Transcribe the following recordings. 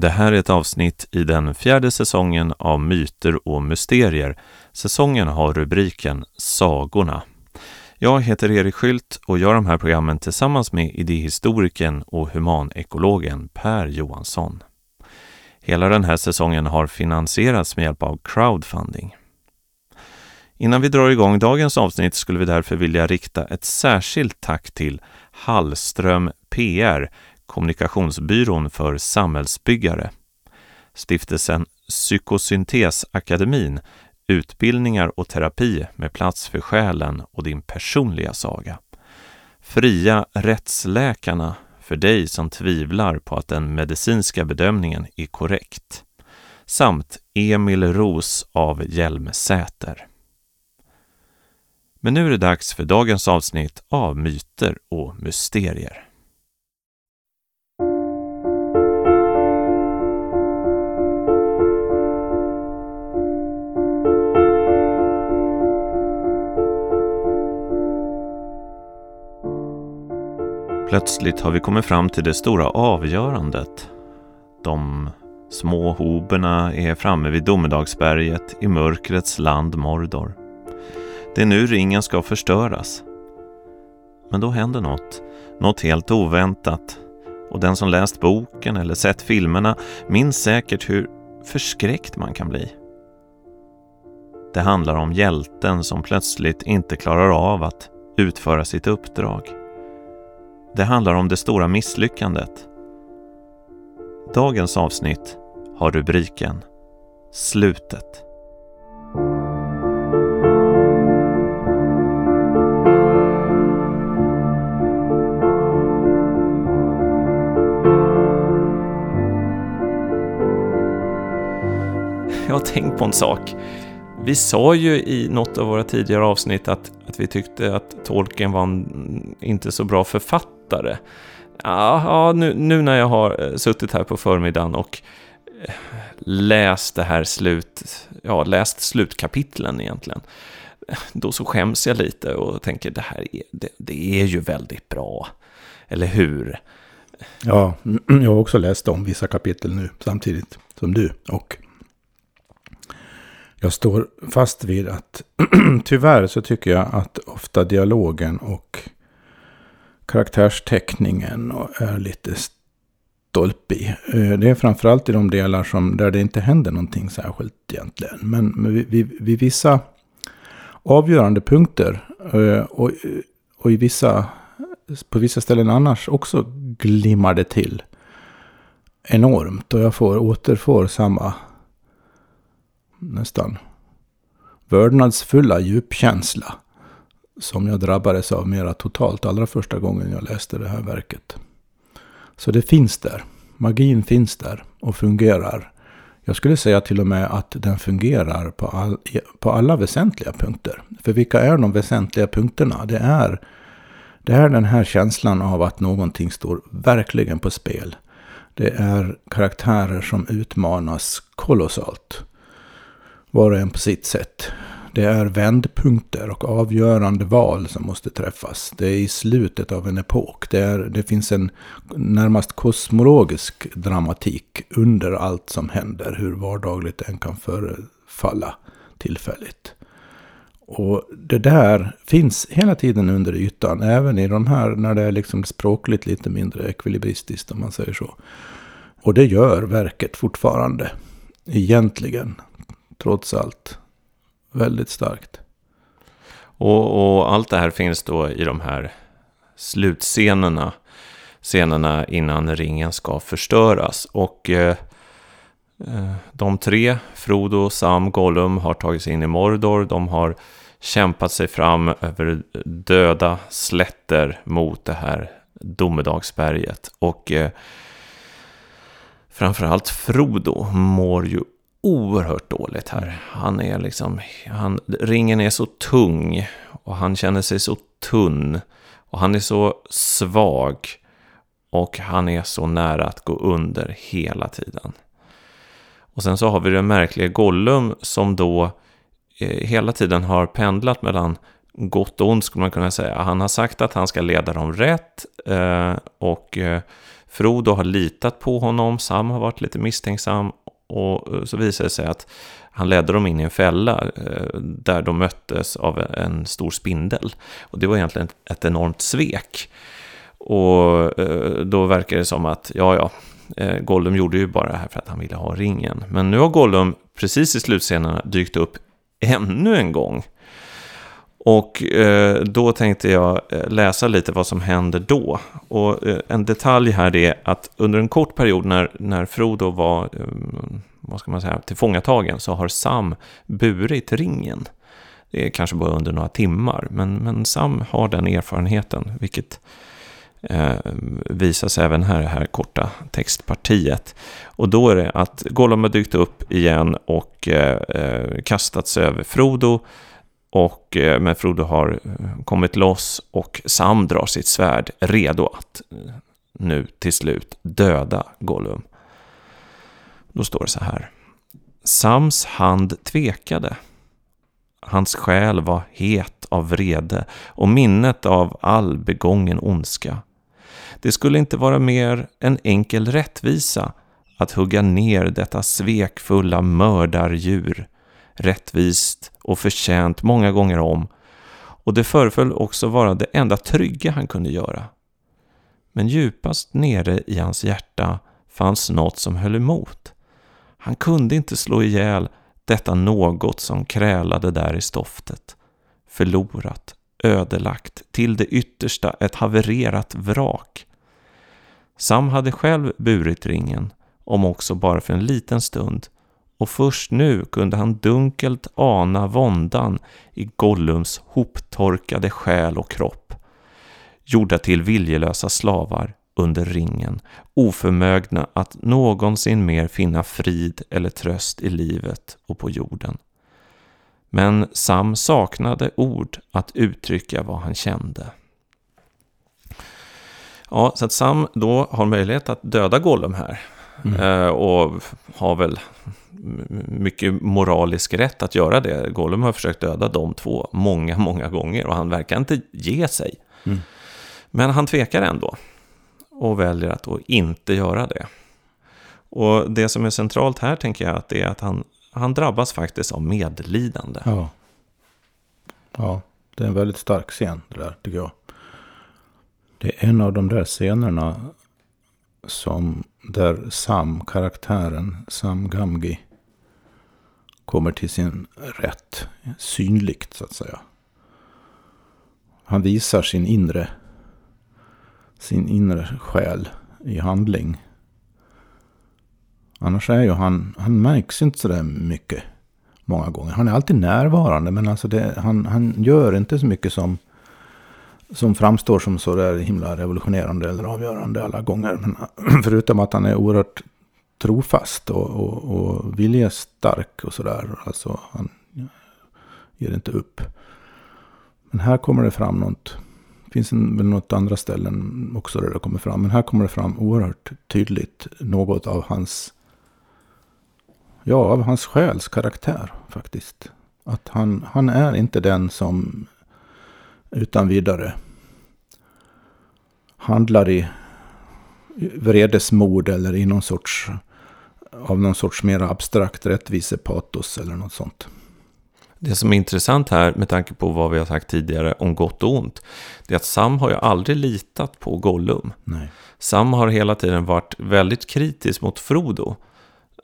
Det här är ett avsnitt i den fjärde säsongen av Myter och mysterier. Säsongen har rubriken Sagorna. Jag heter Erik Skylt och gör de här programmen tillsammans med idéhistorikern och humanekologen Per Johansson. Hela den här säsongen har finansierats med hjälp av crowdfunding. Innan vi drar igång dagens avsnitt skulle vi därför vilja rikta ett särskilt tack till Hallström PR, kommunikationsbyrån för samhällsbyggare. Stiftelsen Psykosyntesakademin, utbildningar och terapi med plats för själen och din personliga saga. Fria rättsläkarna för dig som tvivlar på att den medicinska bedömningen är korrekt. Samt Emil Ros av Hjälmsäter. Men nu är det dags för dagens avsnitt av Myter och mysterier. Plötsligt har vi kommit fram till det stora avgörandet. De små hoberna är framme vid Domedagsberget i mörkrets land Mordor. Det är nu ringen ska förstöras. Men då händer något, något helt oväntat. Och den som läst boken eller sett filmerna minns säkert hur förskräckt man kan bli. Det handlar om hjälten som plötsligt inte klarar av att utföra sitt uppdrag. Det handlar om det stora misslyckandet. Dagens avsnitt har rubriken Slutet. Jag har tänkt på en sak. Vi sa ju i något av våra tidigare avsnitt att, att vi tyckte att Tolkien var en inte så bra författare. Ja, ja nu, nu, när jag har eh, suttit här på förmiddagen och eh, läst det här slut, ja, läst slutkapitlen egentligen, eh, då så skäms jag lite och tänker det här är, det, det är ju väldigt bra. Eller hur? Ja, jag har också läst om vissa kapitel nu samtidigt som du. Och jag står fast vid att tyvärr så tycker jag att ofta dialogen och karaktärsteckningen och är lite stolpig. Eh, det är framförallt i de delar som, där det inte händer någonting särskilt egentligen. Men vid, vid, vid vissa avgörande punkter eh, och, och i vissa, på vissa ställen annars också glimmar det till enormt. Och jag får, återfår samma nästan vördnadsfulla djupkänsla som jag drabbades av mera totalt allra första gången jag läste det här verket. Så det finns där. Magin finns där och fungerar. Jag skulle säga till och med att den fungerar på, all, på alla väsentliga punkter. För vilka är de väsentliga punkterna? Det är, det är den här känslan av att någonting står verkligen på spel. Det är karaktärer som utmanas kolossalt var och en på sitt sätt. Det är vändpunkter och avgörande val som måste träffas. Det är i slutet av en epok. Det, är, det finns en närmast kosmologisk dramatik under allt som händer, hur vardagligt den kan förefalla tillfälligt. Och det där finns hela tiden under ytan, även i de här när det är liksom språkligt lite mindre ekvilibristiskt om man säger så. Och det gör verket fortfarande, egentligen trots allt väldigt starkt. Och, och, allt det här finns då i de här slutscenerna, scenerna innan ringen ska förstöras. Och eh, eh, de tre, Frodo, Sam, Gollum, har tagit sig in i Mordor. De har kämpat sig fram över döda slätter mot det här domedagsberget. Och eh, framförallt Frodo mår ju oerhört dåligt här. Han är liksom, han, ringen är så tung och han känner sig så tunn och han är så svag och han är så nära att gå under hela tiden. Och sen så har vi den märkliga Gollum som då eh, hela tiden har pendlat mellan gott och ont skulle man kunna säga. Han har sagt att han ska leda dem rätt eh, och eh, Frodo har litat på honom, Sam har varit lite misstänksam och eh, så visade det sig att han ledde dem in i en fälla eh, där de möttes av en stor spindel. Och det var egentligen ett enormt svek. Och eh, då verkar det som att, ja ja, Gollum gjorde ju bara det här för att han ville ha ringen. Men nu har Gollum precis i slutscenen dykt upp ännu en gång. Och eh, då tänkte jag eh, läsa lite vad som händer då. Och eh, en detalj här är att under en kort period när, när Frodo var, eh, vad ska man säga, tillfångatagen så har Sam burit ringen. Det är kanske bara under några timmar, men, men Sam har den erfarenheten, vilket eh, visas även här i det här korta textpartiet. Och då är det att Gollum har dykt upp igen och eh, eh kastats över Frodo och, eh, men Frodo har eh, kommit loss och Sam drar sitt svärd redo att eh, nu till slut döda Gollum. Då står det så här. Sams hand tvekade. Hans själ var het av vrede och minnet av all begången ondska. Det skulle inte vara mer än enkel rättvisa att hugga ner detta svekfulla mördardjur rättvist och förtjänt många gånger om och det föreföll också vara det enda trygga han kunde göra. Men djupast nere i hans hjärta fanns något som höll emot. Han kunde inte slå ihjäl detta något som krälade där i stoftet. Förlorat, ödelagt, till det yttersta ett havererat vrak. Sam hade själv burit ringen, om också bara för en liten stund, och först nu kunde han dunkelt ana våndan i Gollums hoptorkade själ och kropp. Gjorda till viljelösa slavar under ringen, oförmögna att någonsin mer finna frid eller tröst i livet och på jorden. Men Sam saknade ord att uttrycka vad han kände. Ja, så att Sam då har möjlighet att döda Gollum här. Mm. Eh, och har väl mycket moralisk rätt att göra det. Gollum har försökt döda de två många, många gånger och han verkar inte ge sig. Mm. Men han tvekar ändå och väljer att inte göra det. Och det som är centralt här tänker jag att det är att han, han drabbas faktiskt av medlidande. Ja. ja, det är en väldigt stark scen det där tycker jag. Det är en av de där scenerna som där Sam, karaktären Sam Gamgi, kommer till sin rätt. Synligt så att säga. Han visar sin inre, sin inre själ i handling. Annars är ju han, han märks inte sådär mycket många gånger. Han är alltid närvarande men alltså det, han, han gör inte så mycket som, som framstår som så där himla revolutionerande eller avgörande alla gånger. Men förutom att han är oerhört trofast och, och, och viljestark och sådär. Alltså han ger inte upp. Men här kommer det fram något. Det finns en, väl något andra ställen också där det kommer fram. Men här kommer det fram oerhört tydligt något av hans Ja, av hans själs karaktär faktiskt. Att han, han är inte den som utan vidare handlar i vredesmod eller i någon sorts av någon sorts mer abstrakt rättvisepatos eller något sånt. Det som är intressant här med tanke på vad vi har sagt tidigare om gott och ont, det är att Sam har ju aldrig litat på Gollum. Nej. Sam har hela tiden varit väldigt kritisk mot Frodo.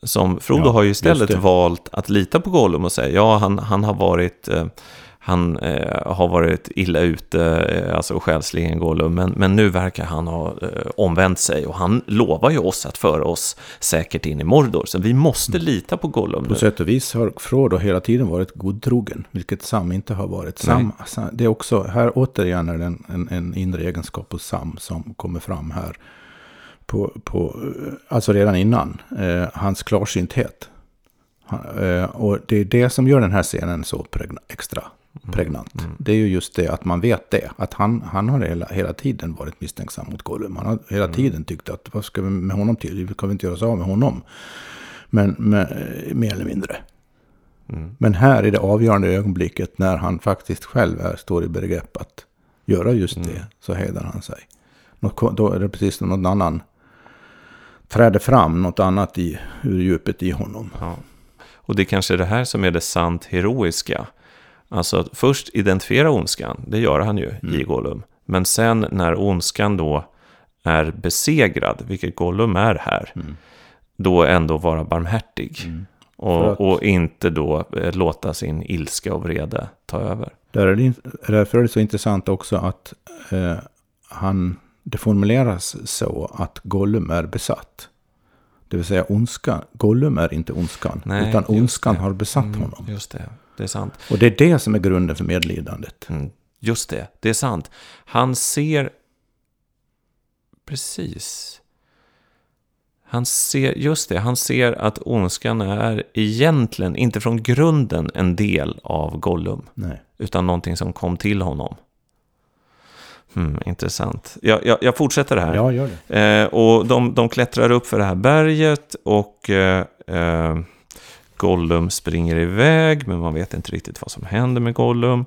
Som Frodo ja, har ju istället valt att lita på Gollum och säga ja, han, han har varit eh, han eh, har varit illa ute, eh, alltså själsligen Gollum, men, men nu verkar han ha eh, omvänt sig och han lovar ju oss att föra oss säkert in i Mordor, så vi måste mm. lita på Gollum. På sätt och vis har Frodo hela tiden varit godtrogen, vilket Sam inte har varit. Sam, det är också, här återigen är det en, en, en inre egenskap hos Sam som kommer fram här. På, på, alltså redan innan, eh, hans klarsynthet. Eh, och det är det som gör den här scenen så extra pregnant. Mm. Det är ju just det att man vet det. Att han, han har hela, hela tiden varit misstänksam mot Gollum. Han har hela mm. tiden tyckt att vad ska vi med honom till? Vi kan vi inte göra oss av med honom. Men med, mer eller mindre. Mm. Men här är det avgörande ögonblicket när han faktiskt själv är, står i begrepp att göra just det. Mm. Så hedrar han sig. Då är det precis som någon annan träder fram något annat i, ur djupet i honom. Ja. Och det är kanske är det här som är det sant heroiska. Alltså att först identifiera ondskan, det gör han ju Mm. i Gollum. Men sen när ondskan då är besegrad, vilket Gollum är här, Mm. då ändå vara barmhärtig. För Och, och inte då eh, låta sin ilska och vrede ta över. Där är det, därför är det så intressant också att eh, han, det formuleras så att Gollum är besatt. Det vill säga ondskan. Gollum är inte ondskan. Nej, utan ondskan har besatt Mm, honom. Just det, det är sant. Och det är det som är grunden för medlidandet. Mm, just det, det är sant. Han ser... Precis. Han ser, just det, han ser att ondskan är egentligen inte från grunden en del av Gollum, Nej. utan någonting som kom till honom. Hmm, intressant. Jag, jag, jag fortsätter det här. Ja, gör det. Eh, och de, de klättrar upp för det här berget och eh, eh, Gollum springer iväg, men man vet inte riktigt vad som händer med Gollum.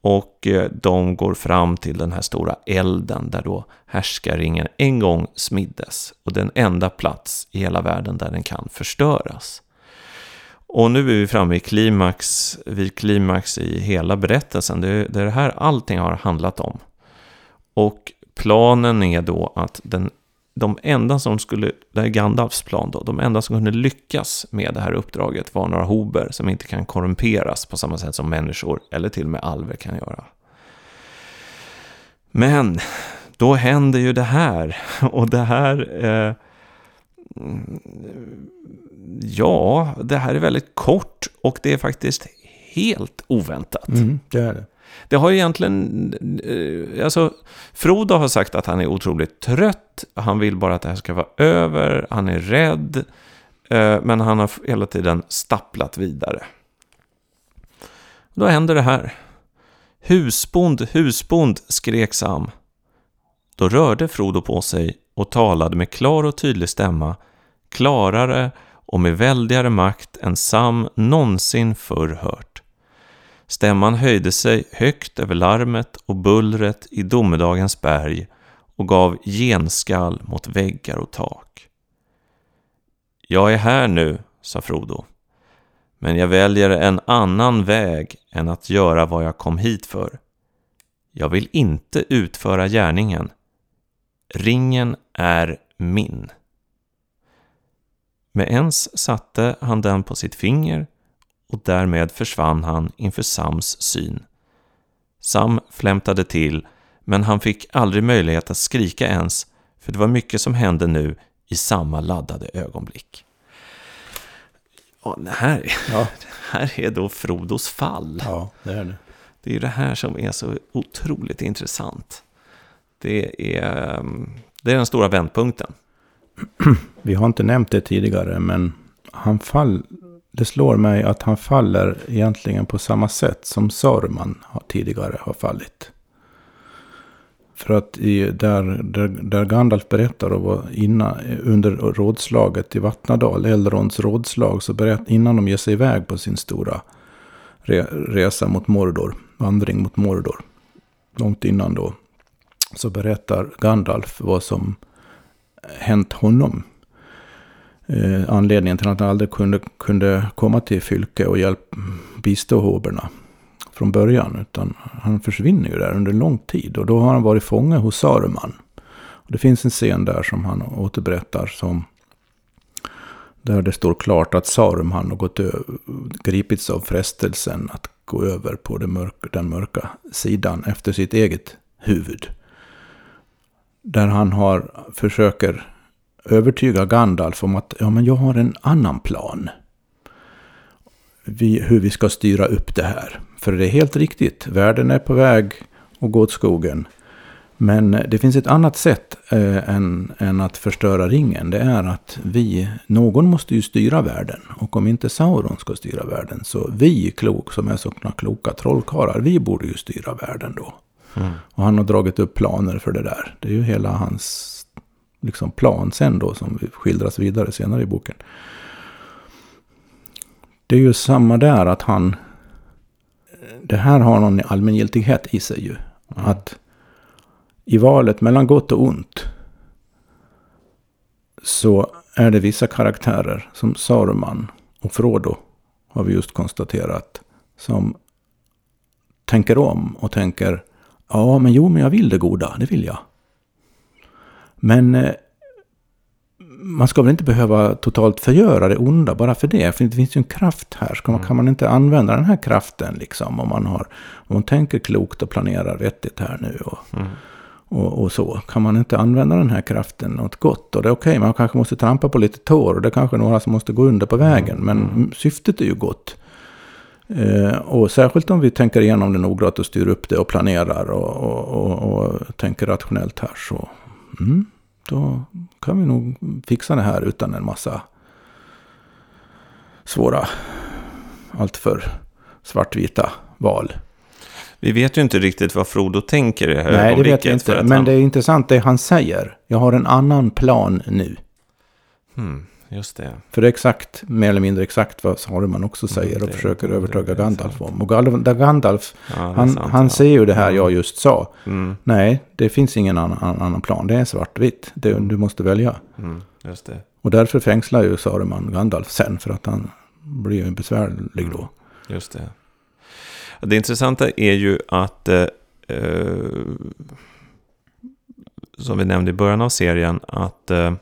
Och eh, de går fram till den här stora elden där då härskarringen en gång smiddes. Och den enda plats i hela världen där den kan förstöras. Och nu är vi framme i klimax, vid klimax i hela berättelsen. Det är det är det här allting har handlat om. Och planen är då att den, de enda som skulle, det här är Gandalfs plan då, de enda som kunde lyckas med det här uppdraget var några hober som inte kan korrumperas på samma sätt som människor eller till och med alver kan göra. Men då händer ju det här och det här eh, Ja, det här är väldigt kort och det är faktiskt helt oväntat. Mm, det är det. Det har ju egentligen, eh, alltså Frodo har sagt att han är otroligt trött, han vill bara att det här ska vara över, han är rädd, eh, men han har hela tiden stapplat vidare. Då händer det här. Husbond, husbond, skrek Sam. Då rörde Frodo på sig och talade med klar och tydlig stämma, klarare och med väldigare makt än Sam någonsin förr hört. Stämman höjde sig högt över larmet och bullret i domedagens berg och gav genskall mot väggar och tak. Jag är här nu, sa Frodo, men jag väljer en annan väg än att göra vad jag kom hit för. Jag vill inte utföra gärningen. Ringen är min. Med ens satte han den på sitt finger och därmed försvann han inför Sams syn. Sam flämtade till, men han fick aldrig möjlighet att skrika ens, för det var mycket som hände nu i samma laddade ögonblick. Och det här, Ja, det här är då Frodos fall. ja, det är det. Det är ju det här som är så otroligt intressant. Det är, ehm, det är den stora vändpunkten. Vi har inte nämnt det tidigare, men han fall, det slår mig att han faller egentligen på samma sätt som Sörman har- tidigare har fallit. För att i, där, där, där Gandalf berättar och var innan, under rådslaget i Vattnadal, Elrons rådslag, så berätt, innan de ger sig iväg på sin stora re, resa mot Mordor, vandring mot Mordor, långt innan då, så berättar Gandalf vad som hänt honom. Eh, anledningen till att han aldrig kunde, kunde komma till Fylke och hjälp, bistå hoberna från början. Utan han försvinner ju där under lång tid. Och då har han varit fånge hos Saruman. Och det finns en scen där som han återberättar som där det står klart att Saruman har gått ö- gripits av frestelsen att gå över på det mörka, den mörka sidan efter sitt eget huvud. Där han har, försöker övertyga Gandalf om att ja, men jag har en annan plan. Vi, hur vi ska styra upp det här. För det är helt riktigt, världen är på väg att gå åt skogen. Men det finns ett annat sätt eh, än, än att förstöra ringen. Det är att vi, någon måste ju styra världen. Och om inte Sauron ska styra världen så vi klok, som är sådana kloka trollkarlar, vi borde ju styra världen då. Och han har dragit upp planer för det där. Det är ju hela hans liksom, plan sen då som skildras vidare senare i boken. Det är ju samma där att han... Det här har någon allmängiltighet i sig ju. Att i valet mellan gott och ont så är det vissa karaktärer som Saruman och Frodo har vi just konstaterat som tänker om och tänker ja men jo men jag vill det goda, det vill jag. Men eh, man ska väl inte behöva totalt förgöra det onda bara för det. För det finns ju en kraft här. Ska man, mm. Kan man inte använda den här kraften liksom? Om man, har, om man tänker klokt och planerar vettigt här nu. Och, mm. och, och, så. Kan man inte använda den här kraften något gott? Och det är okej, okay, man kanske måste trampa på lite tår. Och det är kanske några som måste gå under på vägen. Men mm. syftet är ju gott. Eh, och särskilt om vi tänker igenom det noggrant och styr upp det och planerar och, och, och tänker rationellt här. Så mm, då kan vi nog fixa det här utan en massa svåra, alltför svartvita val. Vi vet ju inte riktigt vad Frodo tänker i det här Nej, det vet vi inte. Men han... det är intressant det han säger. Jag har en annan plan nu. Hmm. Just det. För det är exakt, mer eller mindre exakt vad Saruman också mm, säger och det, försöker övertyga Gandalf om. Och Gandalf, ja, han, sant, han ja. ser ju det här jag just sa. Mm. Nej, det finns ingen annan, annan plan. Det är svartvitt. Det, du måste välja. Mm, just det. Och därför fängslar ju Saruman Gandalf sen. För att han blir ju besvärlig då. Just det. Det intressanta är ju att... Eh, eh som vi nämnde i början av serien, att... Eh,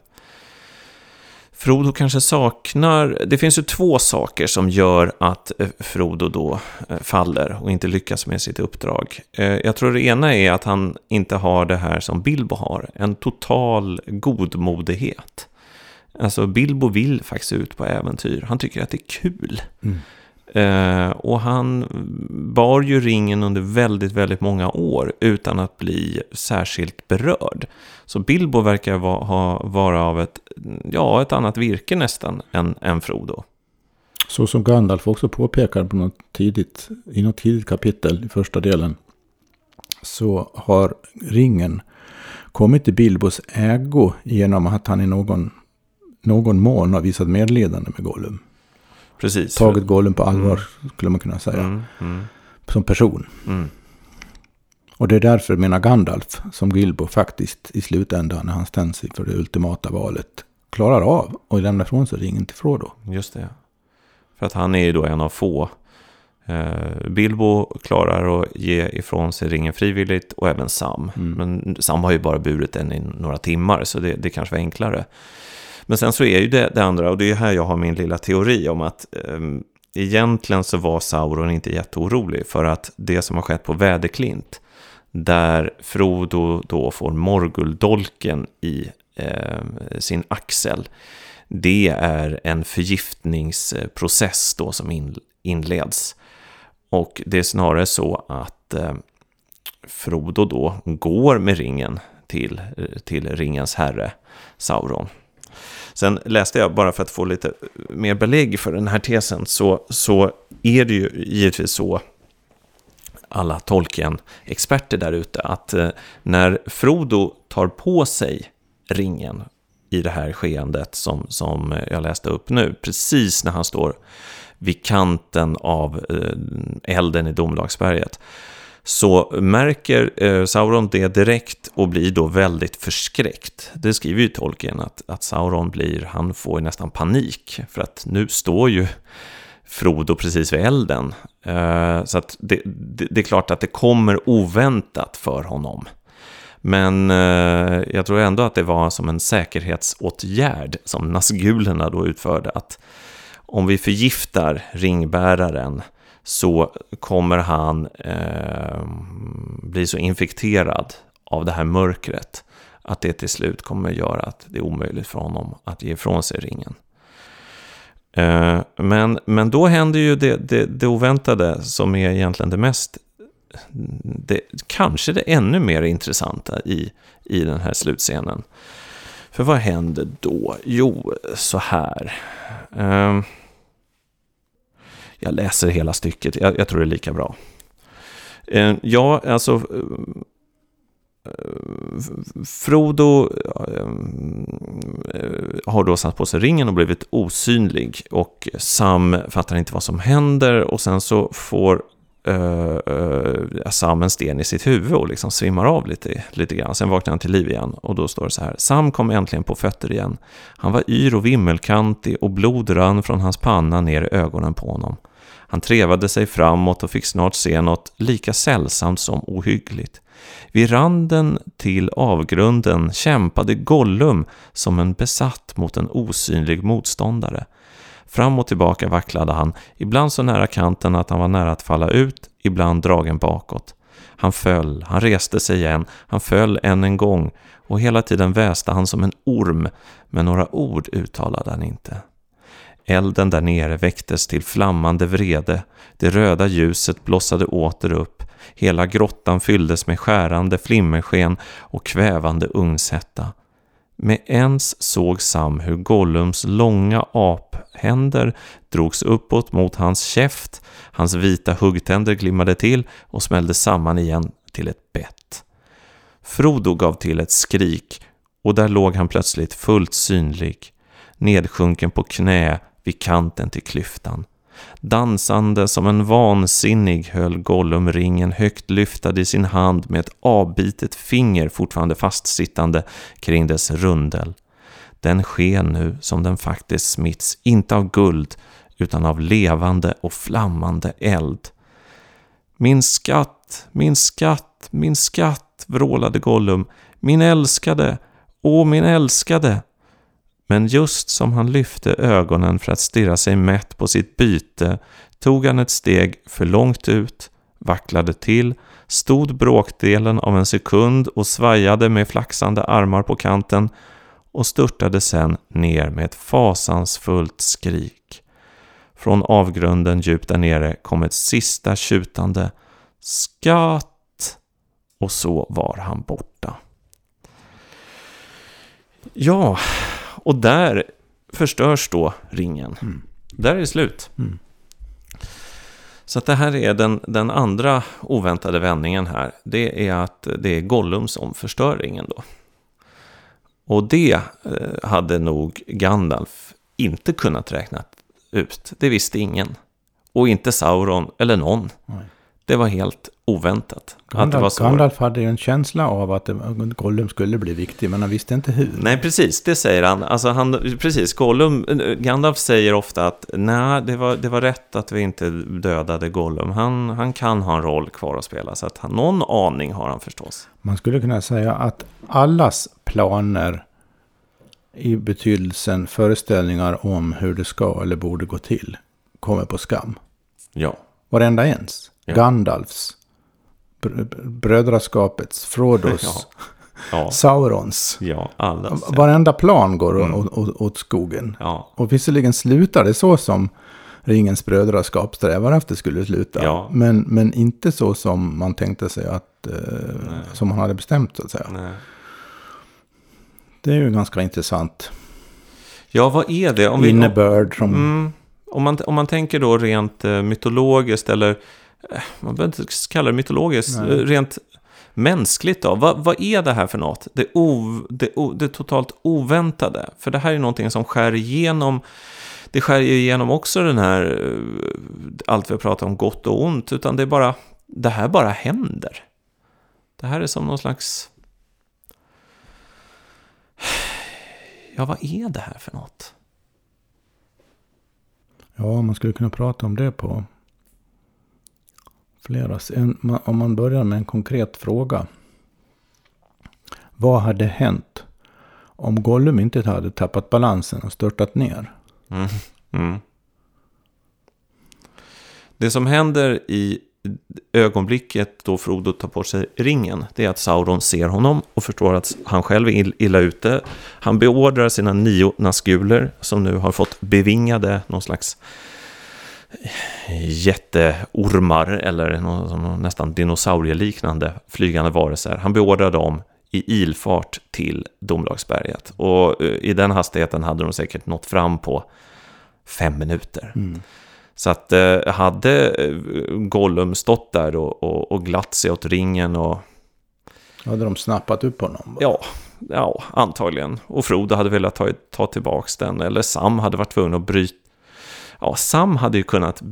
Frodo kanske saknar... Det finns ju två saker som gör att eh, Frodo då eh, faller och inte lyckas med sitt uppdrag. Eh, jag tror det ena är att han inte har det här som Bilbo har, en total godmodighet. Alltså Bilbo vill faktiskt ut på äventyr, han tycker att det är kul. Mm. Eh, och han bar ju ringen under väldigt, väldigt många år utan att bli särskilt berörd. Så Bilbo verkar va, ha, vara av ett, ja, ett annat virke nästan än, än Frodo. Så som Gandalf också påpekar på något tidigt, i något tidigt kapitel i första delen. Så har ringen kommit till Bilbos ägo genom att han i någon, någon mån har visat medlidande med Gollum. Precis. Tagit Gollum på allvar, mm. skulle man kunna säga. Mm. Mm. Som person. Och det är därför menar Gandalf, som Gilbo faktiskt i slutändan när han ställs för det ultimata valet, klarar av att lämna ifrån sig ringen till Frodo. Just det. För att han är ju då en av få. Eh, Bilbo klarar att ge ifrån sig ringen frivilligt och även Sam. Mm. Men Sam har ju bara burit den i några timmar så det, det kanske var enklare. Men sen så är ju det, det andra, och det är här jag har min lilla teori om att eh, egentligen så var Sauron inte jätteorolig för att det som har skett på Väderklint, där Frodo då får Morguldolken i eh, sin axel, det är en förgiftningsprocess då som in, inleds. Och det är snarare så att eh, Frodo då går med ringen till, till ringens herre, Sauron. Sen läste jag, bara för att få lite eh, mer belägg för den här tesen, så, så är det ju givetvis så, alla Tolkien-experter där ute, att eh, när Frodo tar på sig ringen i det här skeendet som, som eh, jag läste upp nu, precis när han står vid kanten av eh, elden i Domedagsberget, så märker eh, Sauron det direkt och blir då väldigt förskräckt. Det skriver ju Tolkien att, att Sauron blir, han får nästan panik för att nu står ju Frodo precis vid elden. Eh, så att det, det, det, är klart att det kommer oväntat för honom. Men eh, jag tror ändå att det var som en säkerhetsåtgärd som Nazgulerna då utförde. Att om vi förgiftar ringbäraren så kommer han eh, bli så infekterad av det här mörkret att det till slut kommer göra att det är omöjligt för honom att ge ifrån sig ringen. Eh, men, men då händer ju det, det, det oväntade som är egentligen det mest, det, kanske det ännu mer intressanta i, i den här slutscenen. För vad händer då? Jo, så här. Eh, jag läser hela stycket, jag, jag tror det är lika bra. Eh, ja, alltså... Eh, Frodo eh, eh, har då satt på sig ringen och blivit osynlig och Sam fattar inte vad som händer och sen så får uh, uh, Sam en sten i sitt huvud och liksom svimmar av lite, lite grann. Sen vaknar han till liv igen och då står det så här. Sam kom äntligen på fötter igen. Han var yr och vimmelkantig och blod rann från hans panna ner i ögonen på honom. Han trevade sig framåt och fick snart se något lika sällsamt som ohyggligt. Vid randen till avgrunden kämpade Gollum som en besatt mot en osynlig motståndare. Fram och tillbaka vacklade han, ibland så nära kanten att han var nära att falla ut, ibland dragen bakåt. Han föll, han reste sig igen, han föll än en gång och hela tiden väste han som en orm, men några ord uttalade han inte. Elden där nere väcktes till flammande vrede, det röda ljuset blossade åter upp, hela grottan fylldes med skärande flimmersken och kvävande ugnshetta. Med ens såg Sam hur Gollums långa aphänder drogs uppåt mot hans käft, hans vita huggtänder glimmade till och smällde samman igen till ett bett. Frodo gav till ett skrik och där låg han plötsligt fullt synlig, nedsjunken på knä vid kanten till klyftan. Dansande som en vansinnig höll Gollum ringen högt lyftad i sin hand med ett avbitet finger fortfarande fastsittande kring dess rundel. Den sken nu som den faktiskt smitts, inte av guld, utan av levande och flammande eld. Min skatt, min skatt, min skatt, vrålade Gollum. Min älskade, åh min älskade. Men just som han lyfte ögonen för att stirra sig mätt på sitt byte tog han ett steg för långt ut, vacklade till, stod bråkdelen av en sekund och svajade med flaxande armar på kanten och störtade sen ner med ett fasansfullt skrik. Från avgrunden djupt där nere kom ett sista tjutande skatt och så var han borta. Ja, och där förstörs då ringen. Mm. Där är det slut. Mm. Så att det här är den, den andra oväntade vändningen här. Det är att det är Gollum som förstör ringen då. Och det eh, hade nog Gandalf inte kunnat räkna ut. Det visste ingen. Och inte Sauron eller någon. Nej. Det var helt oväntat. Gandalf, Gandalf hade ju en känsla av att Gollum skulle bli viktig, men han visste inte hur. Nej, precis, det säger han. Alltså, han precis, Gollum, Gandalf säger ofta att nej, det var, det var rätt att vi inte dödade Gollum. Han, han kan ha en roll kvar att spela, så att han, någon aning har han förstås. Man skulle kunna säga att allas planer i betydelsen föreställningar om hur det ska eller borde gå till kommer på skam. Ja. Varenda ens. Ja. Gandalfs, brödraskapets, Frodos, ja. Ja. Saurons. Ja, allas, ja. Varenda plan går mm. åt, åt, skogen. Ja. Och visserligen slutar det så som Ringens brödraskap strävar efter skulle sluta. Ja. Men, men inte så som man tänkte sig att, eh, som man hade bestämt så att säga. Nej. Det är ju ganska intressant. Ja, vad är det? Om Innebörd. Som... Mm, om, man, om man tänker då rent eh, mytologiskt eller man behöver inte kalla det mytologiskt, Nej. rent mänskligt då. Vad, vad är det här för något? Det, o, det, det totalt oväntade. För det här är någonting som skär igenom det skär igenom också den här, eh, allt vi har pratat om gott och ont, utan det är bara, det här bara händer. Det här är som någon slags, ja vad är det här för något? Ja, man skulle kunna prata om det på flera. En, om man börjar med en konkret fråga. Vad hade hänt om Gollum inte hade tappat balansen och störtat ner? Mm. Mm. Det som händer i ögonblicket då Frodo tar på sig ringen, det är att Sauron ser honom och förstår att han själv är illa ute. Han beordrar sina nio naskuler som nu har fått bevingade någon slags jätteormar eller någon, nästan dinosaurieliknande flygande varelser. Han beordrar dem i ilfart till Domedagsberget. Och eh, i den hastigheten hade de säkert nått fram på fem minuter. Mm. Så att eh, hade eh, Gollum stått där och, och, och glatt sig åt ringen och... Hade de snappat upp honom? Ja, ja, antagligen. Och Frodo hade velat ta, ta tillbaka den. Eller Sam hade varit tvungen att bryta ja, Sam hade ju kunnat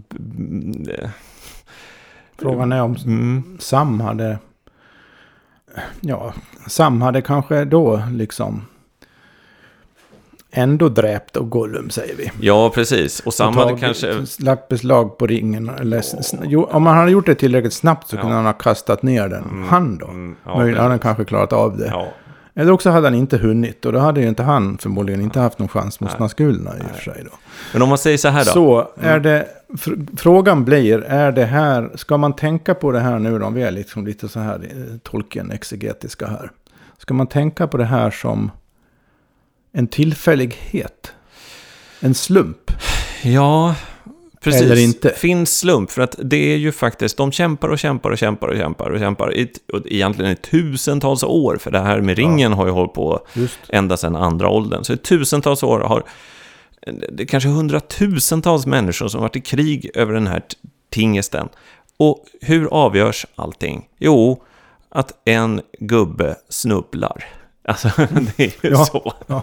Frågan är om Mm. Sam hade... Ja, Sam hade kanske då liksom ändå dräpt och Gollum säger vi. Ja, precis. Och Sam hade kanske... Lagt beslag på ringen. Eller, jo, om man hade gjort det tillräckligt snabbt så Ja. kunde han ha kastat ner den. Han då. Mm, ja, Möjligen hade han kanske klarat av det. Ja, Eller också hade han inte hunnit. Och då hade ju inte han förmodligen inte haft någon chans mot Nej. Nazgulna i och för sig. Då. men om man säger så här då. Så är det, fr- frågan blir, är det här, ska man tänka på det här nu då, vi är liksom lite så här eh, Tolkien-exegetiska här. Ska man tänka på det här som en tillfällighet? En slump? Ja, precis. Eller inte. Finns slump, för att det är ju faktiskt, de kämpar och kämpar och kämpar och kämpar och kämpar i, och egentligen i tusentals år, för det här med ringen har ju hållit på Just. ända sedan andra åldern. Så i tusentals år har det är kanske hundratusentals människor som varit i krig över den här tingesten. Och hur avgörs allting? Jo, att en gubbe snubblar. Alltså, det är ju Ja, så. ja.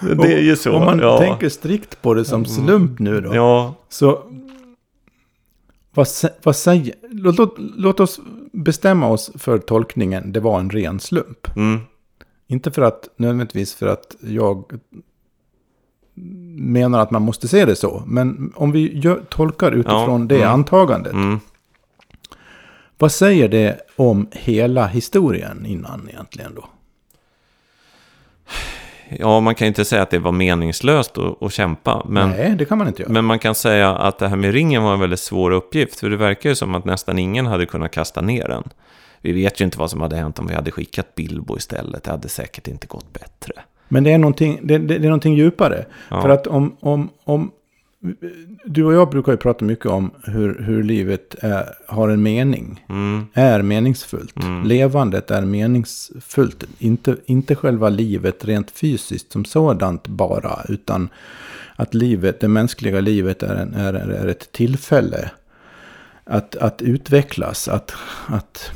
Det är ju så. Om man ja. tänker strikt på det som slump nu då. Ja, Så vad, vad säger... Låt, låt, låt oss bestämma oss för tolkningen. Det var en ren slump. mm, Inte för att nödvändigtvis för att jag menar att man måste se det så. Men om vi gör, tolkar utifrån Ja, det mm. antagandet. mm. Vad säger det om hela historien innan egentligen då? Ja, man kan ju inte säga att det var meningslöst att, att kämpa. Men, Nej, det kan man inte göra. men man kan säga att det här med ringen var en väldigt svår uppgift. För det verkar ju som att nästan ingen hade kunnat kasta ner den. Vi vet ju inte vad som hade hänt om vi hade skickat Bilbo istället. Det hade säkert inte gått bättre. Men det är någonting, det, det, det är någonting djupare. Ja. För att om, om, om... Du och jag brukar ju prata mycket om hur, hur livet är, har en mening. Mm, Är meningsfullt. Mm. Levandet är meningsfullt. Inte, inte själva livet rent fysiskt som sådant bara. Utan att livet, det mänskliga livet är, en, är, är ett tillfälle. Att, att utvecklas. Att, att,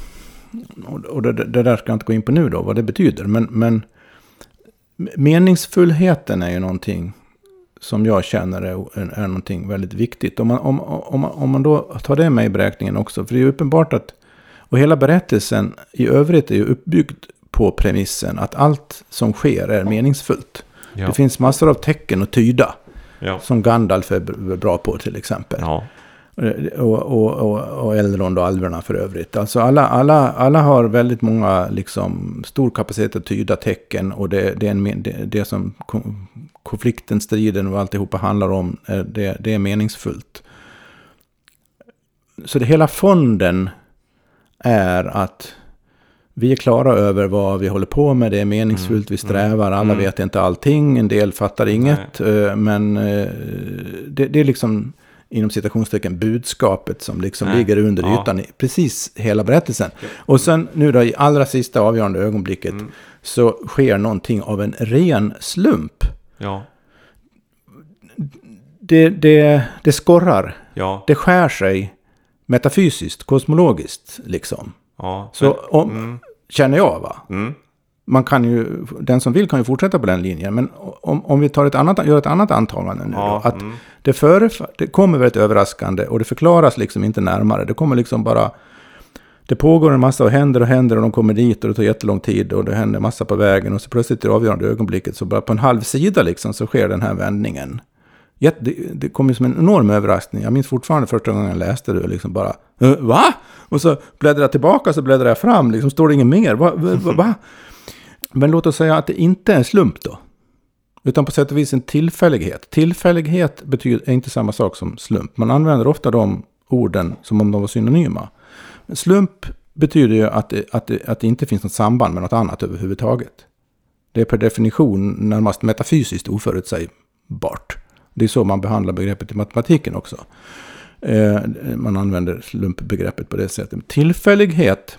och det, det där ska jag inte gå in på nu då, vad det betyder. Men, men meningsfullheten är ju någonting som jag känner är, är, någonting väldigt viktigt. Om man, om, om, man- om man då tar det med i beräkningen också. För det är uppenbart att, och hela berättelsen i övrigt är ju uppbyggd på premissen att allt som sker är meningsfullt. ja. Det finns massor av tecken att tyda. ja. Som Gandalf är bra på till exempel. ja. Och, och, och, och Elrond och alverna för övrigt. Alltså alla, alla, alla har väldigt många, liksom, stor kapacitet att tyda tecken. Och det, det, är en, det, det som konflikten, striden och alltihopa handlar om, är, det, det är meningsfullt. Så det hela fonden är att vi är klara över vad vi håller på med, det är meningsfullt, vi strävar, alla mm. vet inte allting, en del fattar inget. eh, Men eh, det, det är liksom inom citationstecken budskapet som liksom Nej. ligger under Ja. ytan precis hela berättelsen. Och sen nu då i allra sista avgörande ögonblicket Mm. så sker någonting av en ren slump. Ja. Det, det, det skorrar, ja. det skär sig metafysiskt, kosmologiskt liksom. ja. Så om, Mm, känner jag va? mm, Man kan ju, den som vill kan ju fortsätta på den linjen. Men om, om vi tar ett annat, gör ett annat antagande nu ja. då. Att mm, det, föref- det kommer väldigt överraskande och det förklaras liksom inte närmare. Det kommer liksom bara... Det pågår en massa och händer och händer och de kommer dit och det tar jättelång tid och det händer massa på vägen och så plötsligt i det avgörande ögonblicket så bara på en halv sida liksom så sker den här vändningen. Jätte, det, det kom ju som en enorm överraskning. Jag minns fortfarande första gången jag läste det och liksom bara äh, Va? Och så bläddrar jag tillbaka så bläddrar jag fram. Liksom står det inget mer. Va? va, va, va? Men låt oss säga att det inte är en slump då. Utan på sätt och vis en tillfällighet. Tillfällighet betyder, är inte samma sak som slump. Man använder ofta de orden som om de var synonyma. Men slump betyder ju att det, att, det, att det inte finns något samband med något annat överhuvudtaget. Det är per definition närmast metafysiskt oförutsägbart. Det är så man behandlar begreppet i matematiken också. Eh, man använder slumpbegreppet på det sättet. Tillfällighet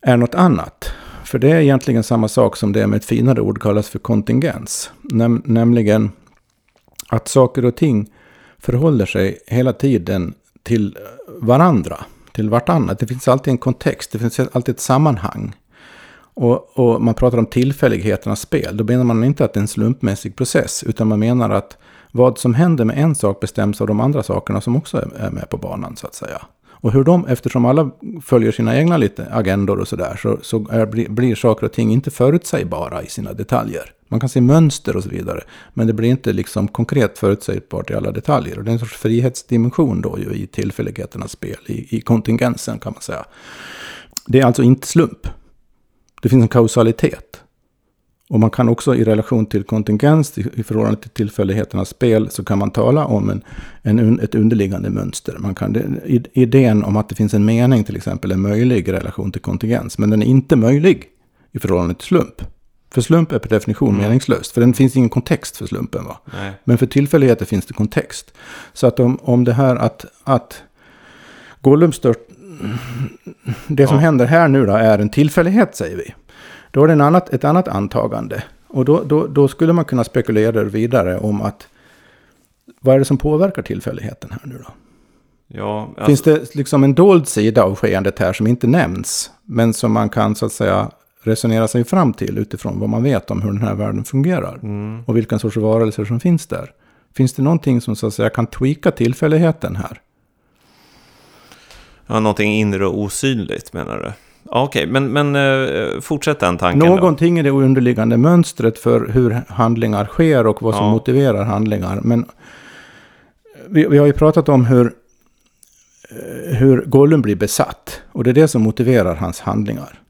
är något annat. För det är egentligen samma sak som det med ett finare ord kallas för kontingens. Näm nämligen att saker och ting förhåller sig hela tiden till varandra, till vartannat. Det finns alltid en kontext, det finns alltid ett sammanhang. Och, och, man pratar om tillfälligheternas spel. Då menar man inte att det är en slumpmässig process. Utan man menar att vad som händer med en sak bestäms av de andra sakerna som också är med på banan så att säga. Och hur de, eftersom alla följer sina egna lite agendor och sådär, så, så är, blir, blir saker och ting inte förutsägbara i sina detaljer. Man kan se mönster och så vidare, men det blir inte liksom konkret förutsägbart i alla detaljer. Och det är en sorts frihetsdimension då ju i tillfälligheternas spel, i, i kontingensen kan man säga. Det är alltså inte slump. Det finns en kausalitet. Och man kan också i relation till kontingens, i, i förhållande till tillfälligheternas spel, så kan man tala om en, en, ett underliggande mönster. Man kan, idén om att det finns en mening till exempel är möjlig i relation till kontingens, men den är inte möjlig i förhållande till slump. För slump är per definition mm. meningslöst, för det finns ingen kontext för slumpen. Va? Men för tillfälligheter finns det kontext. Så att om, om det här att, att Gollum stört, det som ja. händer här nu då är en tillfällighet säger vi. Då är det en annat, ett annat antagande. Och då, då, då skulle man kunna spekulera vidare om att vad är det som påverkar tillfälligheten här nu då? Ja, alltså... Finns det liksom en dold sida av skeendet här som inte nämns, men som man kan så att säga resonera sig fram till utifrån vad man vet om hur den här världen fungerar. Mm. Och vilken sorts varelser som finns där. Finns det någonting som så att säga kan tweaka tillfälligheten här? Ja, någonting inre och osynligt menar du? Okej, okay, men, men uh, fortsätt den tanken Någonting då. i det underliggande mönstret för hur handlingar sker och vad som ja. motiverar handlingar. Men vi, vi har ju pratat om hur, eh, hur Gollum blir besatt. Och det är det som motiverar hans handlingar.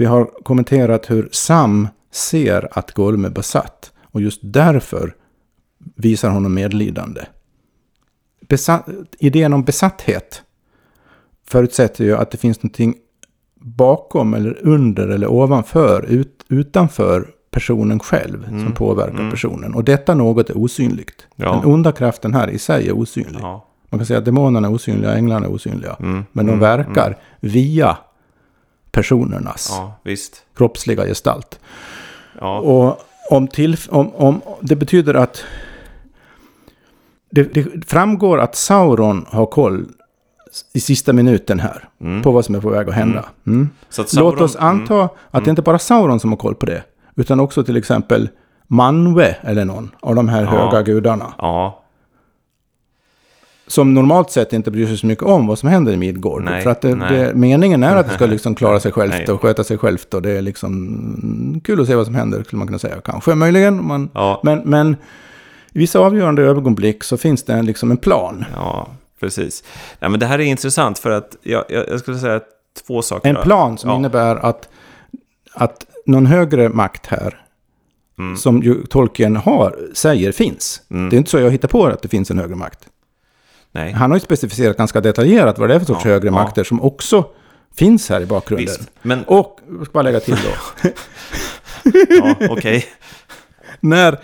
Vi har kommenterat hur Sam ser att Gollum är besatt. Och just därför visar honom medlidande. Besatt, idén om besatthet förutsätter ju att det finns någonting bakom eller under eller ovanför, ut, utanför personen själv mm. som påverkar mm. personen. Och detta något är osynligt. Ja. Den onda kraften här i sig är osynlig. Ja. Man kan säga att demonerna är osynliga, änglarna är osynliga. Mm. Men de mm. verkar mm. via personernas ja, kroppsliga gestalt. Och om, till, om, om det betyder att det, det, framgår att Sauron har koll i sista minuten här. Mm. På vad som är på väg att hända. Mm. mm. Sauron, Låt oss anta mm. att det inte bara är Sauron som har koll på det. Utan också till exempel Manwe eller någon av de här ja. höga gudarna. Ja. Som normalt sett inte bryr sig så mycket om vad som händer i Midgård. Nej, för att det, det, meningen är att det ska liksom klara sig självt och sköta sig självt. Och det är liksom kul att se vad som händer, skulle man kunna säga. Kanske, möjligen. Man, ja. men, men i vissa avgörande ögonblick så finns det liksom en plan. Ja precis. Ja, men det här är intressant för att jag, jag, jag skulle säga två saker. En plan som ja. innebär att, att någon högre makt här, mm. som ju Tolkien har, säger finns. Mm. Det är inte så jag hittar på att det finns en högre makt. Nej. Han har ju specificerat ganska detaljerat vad det är för sorts ja, högre ja. makter som också finns här i bakgrunden. Visst, men... Och, jag ska bara lägga till då. ja, okej. Okay. när,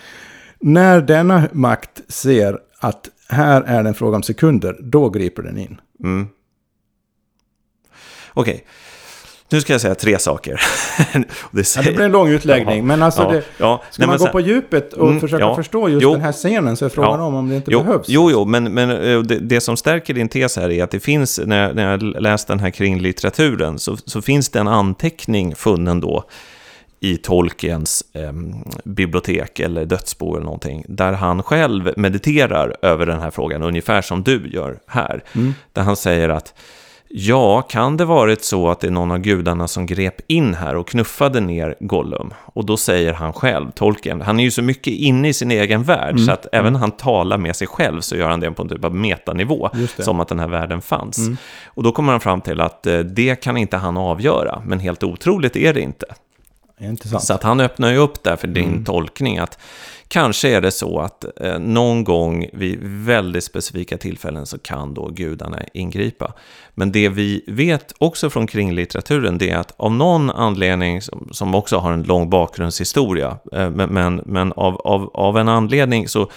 när denna makt ser att här är det en fråga om sekunder, då griper den in. Mm. Okej. Nu ska jag säga tre saker. det, säger... ja, det blir en lång utläggning, ja, men alltså ja, det, ja. ska Nej, man gå sen... på djupet och mm, försöka förstå just jo, den här scenen så är frågan om om det inte jo, behövs. Jo, jo, men, men eh, det, det, som stärker din tes här är att det finns, när, när jag läst den här kring litteraturen, så, så finns det en anteckning funnen då i Tolkiens eh, bibliotek eller dödsbo eller någonting, där han själv mediterar över den här frågan, ungefär som du gör här. Mm. Där han säger att Ja, kan det varit så att det är någon av gudarna som grep in här och knuffade ner Gollum? Och då säger han själv, Tolkien, han är ju så mycket inne i sin egen värld, mm. så att även mm. han talar med sig själv så gör han det på en typ av metanivå, som att den här världen fanns. Mm. Och då kommer han fram till att eh, det kan inte han avgöra, men helt otroligt är det inte. Intressant. Så att han öppnar ju upp där för din mm. tolkning att kanske är det så att eh, någon gång vid väldigt specifika tillfällen så kan då gudarna ingripa. Men det vi vet också från kringlitteraturen det är att av någon anledning, som, som också har en lång bakgrundshistoria, eh, men, men, men av, av, av en anledning så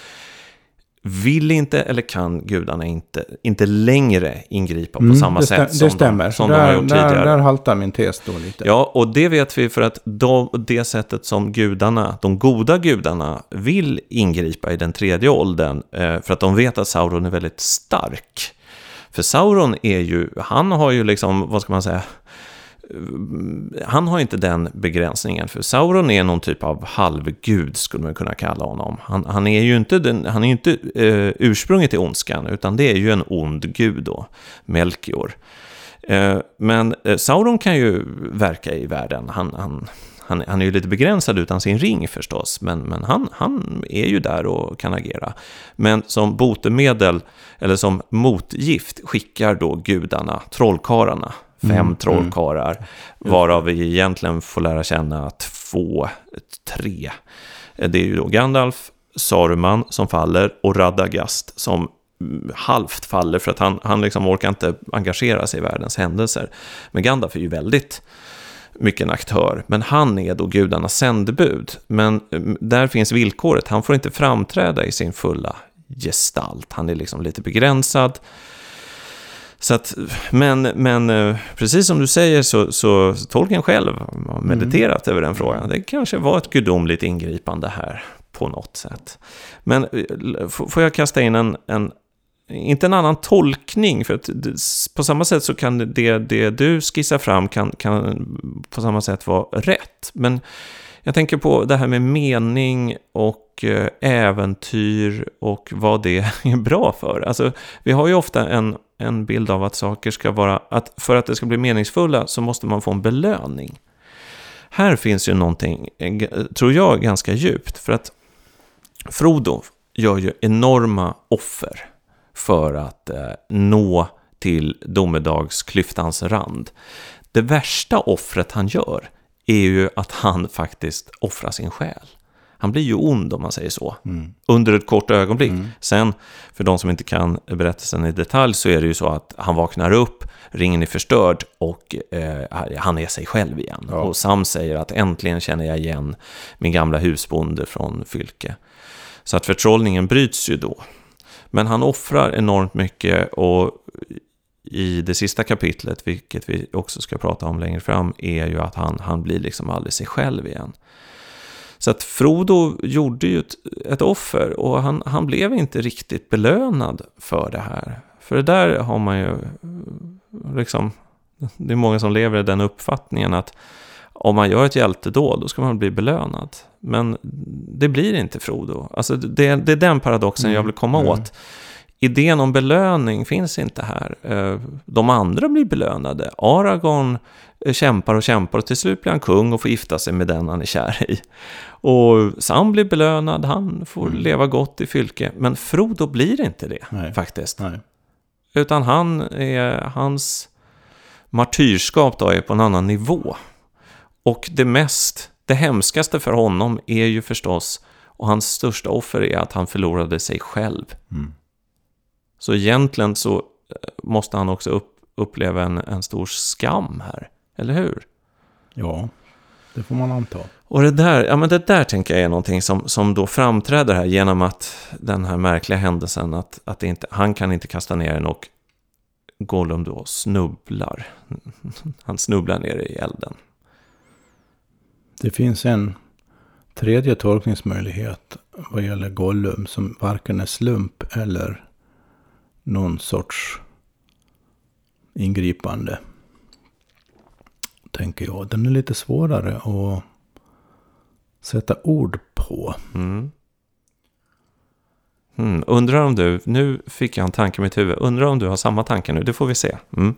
vill inte eller kan gudarna inte, inte längre ingripa på mm, samma sätt som. De, som där, de har gjort tidigare. Där, där haltar min tes då lite. Ja, och det vet vi för att de, det sättet som gudarna, de goda gudarna, vill ingripa i den tredje åldern, eh, för att de vet att Sauron är väldigt stark. För Sauron är ju, han har ju liksom, vad ska man säga, han har inte den begränsningen, för Sauron är någon typ av halvgud, skulle man kunna kalla honom. Han, han är ju inte, den, han är inte eh, ursprunget till ondskan, utan det är ju en ond gud då, Melchior. Eh, men eh, Sauron kan ju verka i världen. Han, han, han, han är ju lite begränsad utan sin ring förstås, men, men han, han är ju där och kan agera. Men som botemedel, eller som motgift, skickar då gudarna trollkarlarna fem mm, trollkarlar, mm. varav vi egentligen får lära känna två, tre. Det är ju då Gandalf, Saruman som faller och Radagast som halvt faller för att han, han liksom orkar inte engagera sig i världens händelser. Men Gandalf är ju väldigt mycket en aktör, men han är då gudarnas sändebud. Men mm, där finns villkoret, han får inte framträda i sin fulla gestalt. Han är liksom lite begränsad. Så att, men, men eh, precis som du säger så, så Tolkien själv har mediterat mm. över den frågan. Det kanske var ett gudomligt ingripande här på något sätt. Men eh, får jag kasta in en, en inte en annan tolkning, för att på samma sätt så kan det, det du skissar fram kan, kan på samma sätt vara rätt. Men jag tänker på det här med mening och eh, äventyr och vad det är bra för. Alltså, vi har ju ofta en, en bild av att saker ska vara, att för att det ska bli meningsfulla så måste man få en belöning. Här finns ju någonting, eh, eh, tror jag, ganska djupt. För att Frodo gör ju enorma offer för att eh, nå till domedagsklyftans rand. Det värsta offret han gör är ju att han faktiskt offrar sin själ. Han blir ju ond om man säger så. Mm. Under ett kort ögonblick. Mm. Sen, för de som inte kan berättelsen i detalj, så är det ju så att han vaknar upp, ringen är förstörd och eh, han är sig själv igen. Ja. Och Sam säger att äntligen känner jag igen min gamla husbonde från Fylke. Så att förtrollningen bryts ju då. Men han offrar enormt mycket och i det sista kapitlet, vilket vi också ska prata om längre fram, är ju att han, han blir liksom aldrig sig själv igen. Så att Frodo gjorde ju ett, ett offer och han, han blev inte riktigt belönad för det här. För det där har man ju liksom, det är många som lever i den uppfattningen att om man gör ett hjältedåd, då ska man bli belönad. Men det blir inte Frodo. Alltså det, det är den paradoxen mm. jag vill komma mm. åt. Idén om belöning finns inte här. Eh, de andra blir belönade. Aragorn eh, kämpar och kämpar och till slut blir han kung och får gifta sig med den han är kär i. Och Sam blir belönad, han får mm. leva gott i fylke. Men Frodo blir inte det Nej. faktiskt. Nej. Utan han är, hans martyrskap då är på en annan nivå. Och det mest, det hemskaste för honom är ju förstås, och hans största offer är att han förlorade sig själv. Mm. Så egentligen så eh, måste han också upp, uppleva en, en stor skam här, eller hur? Ja, det får man anta. Och det där, ja, men det där tänker jag är någonting som, som då framträder här genom att den här märkliga händelsen att, att inte, han kan inte kasta ner den och Gollum då snubblar. Han snubblar ner i elden. Det finns en tredje tolkningsmöjlighet vad gäller Gollum som varken är slump eller någon sorts ingripande. Tänker jag. Den är lite svårare att sätta ord på. Mm. Mm, undrar om du, nu fick jag en tanke i mitt huvud, undrar om du har samma tanke nu, det får vi se. Mm.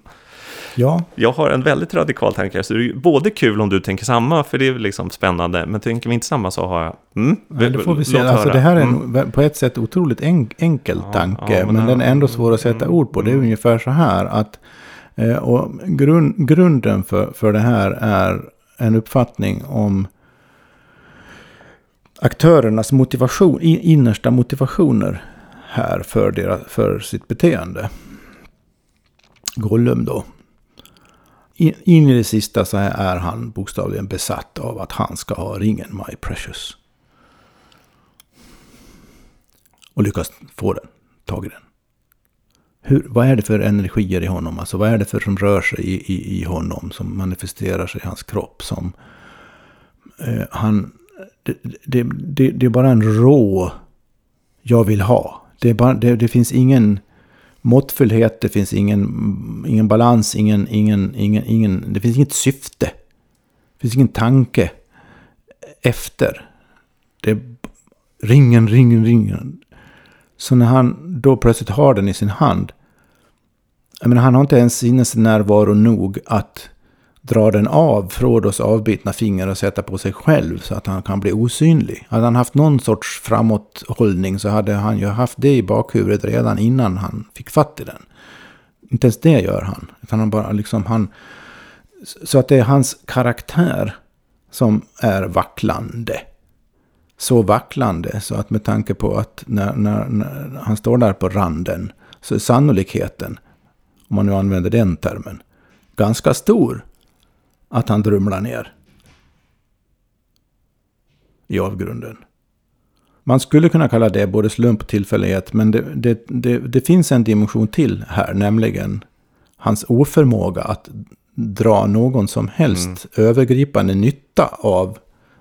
Ja. Jag har en väldigt radikal tanke, så det är både kul om du tänker samma, för det är liksom spännande, men tänker vi inte samma så har jag... Mm, Nej, det får vi se. Alltså, det här är en, mm. på ett sätt otroligt en, enkel ja, tanke, ja, men, men den är ändå svår att sätta mm, ord på. Det är ungefär så här att eh, och grund, grunden för, för det här är en uppfattning om aktörernas motivation, innersta motivationer här för, deras, för sitt beteende. Gollum då. In, i det sista så är han bokstavligen besatt av att han ska ha ringen My Precious. Och lyckas få den, tag i den. Hur, vad är det för energier i honom? Alltså vad är det för som rör sig i, i, i honom? Som manifesterar sig i hans kropp? Som eh, han... Det, det, det, det, är bara en rå jag vill ha. Det, är bara, det, det finns ingen måttfullhet, det finns ingen, ingen balans, ingen, ingen, ingen, ingen, det finns inget syfte. Det finns ingen tanke efter. Det är ringen, ringen, ringen. Så när han då plötsligt har den i sin hand. Jag menar, han har inte ens sinnesnärvaro nog att dra den av Frodos avbitna finger och sätta på sig själv så att han kan bli osynlig. Hade han haft någon sorts framåthållning så hade han ju haft det i bakhuvudet redan innan han fick fatt i den. Inte ens det gör han. Utan han bara liksom han... Så att det är hans karaktär som är vacklande. Så vacklande så att med tanke på att när, när, när han står där på randen så är sannolikheten, om man nu använder den termen, ganska stor att han drumlar ner i avgrunden. Man skulle kunna kalla det både slump och tillfällighet, men det, det, det, det finns en dimension till här, nämligen hans oförmåga att dra någon som helst mm. övergripande nytta av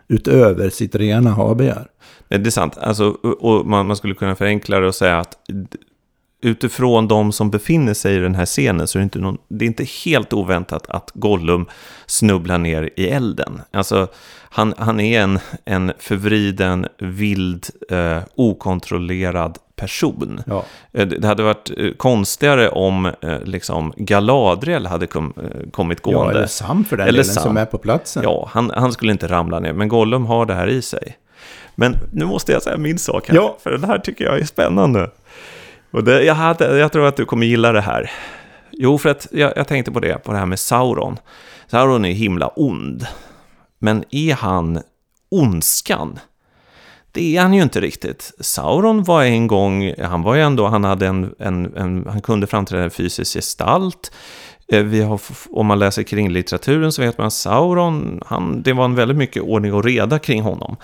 utöver sitt rena ha-begär. Det är sant. Alltså, och man, man, skulle kunna förenkla det och säga att utifrån de som befinner sig i den här scenen så är det inte, någon, det är inte helt oväntat att Gollum snubblar ner i elden. Alltså, han, han är en, en förvriden, vild, eh, okontrollerad person. Ja. Eh, det hade varit eh, konstigare om eh, liksom Galadriel hade kom, kommit gående. Ja, eller Sam för den eller delen, Sam. som är på platsen. Ja, han, han skulle inte ramla ner, men Gollum har det här i sig. Men nu måste jag säga min sak här, ja. för den här tycker jag är spännande. Och det, jag, hade, jag tror att du kommer gilla det här. Jo, för att jag, jag tänkte på det, på det här med Sauron. Sauron är himla ond. Men är han ondskan? Det är han ju inte riktigt. Sauron var en gång, han var ju ändå, han hade en, en, en han kunde framträda en fysisk gestalt. Eh, vi har, om man läser kring litteraturen så vet man att Sauron, han, det var en väldigt mycket ordning och reda kring honom.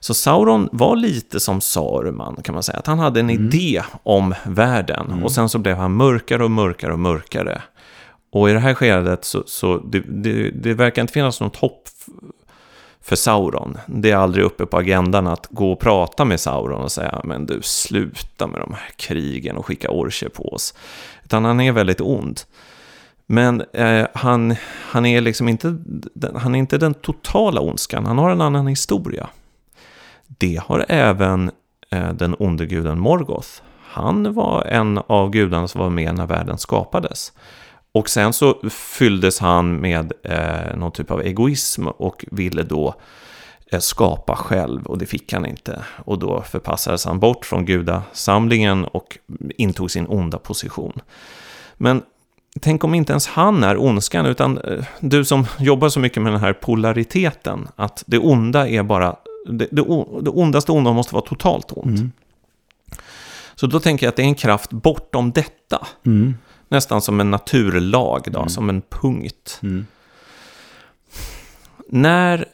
Så Sauron var lite som Saruman kan man säga. Att han hade en mm. idé om världen. Mm. Och sen så blev han mörkare och mörkare och mörkare. Och i det här skedet så, så det, det, det verkar inte finnas något hopp för Sauron. Det är aldrig uppe på agendan att gå och prata med Sauron och säga men du sluta med de här krigen och skicka orcher på oss. Utan han är väldigt ond. Men eh, han, han är liksom inte, han är inte den totala ondskan, han har en annan historia. Det har även eh, den onde guden Morgoth. Han var en av gudarna som var med när världen skapades. Och sen så fylldes han med eh, någon typ av egoism och ville då eh, skapa själv och det fick han inte. Och då förpassades han bort från gudasamlingen och intog sin onda position. Men tänk om inte ens han är ondskan, utan eh, du som jobbar så mycket med den här polariteten, att det onda är bara det, det, det ondaste onda måste vara totalt ont. Mm. Så då tänker jag att det är en kraft bortom detta. Mm. Nästan som en naturlag, då, mm. som en punkt. Mm. När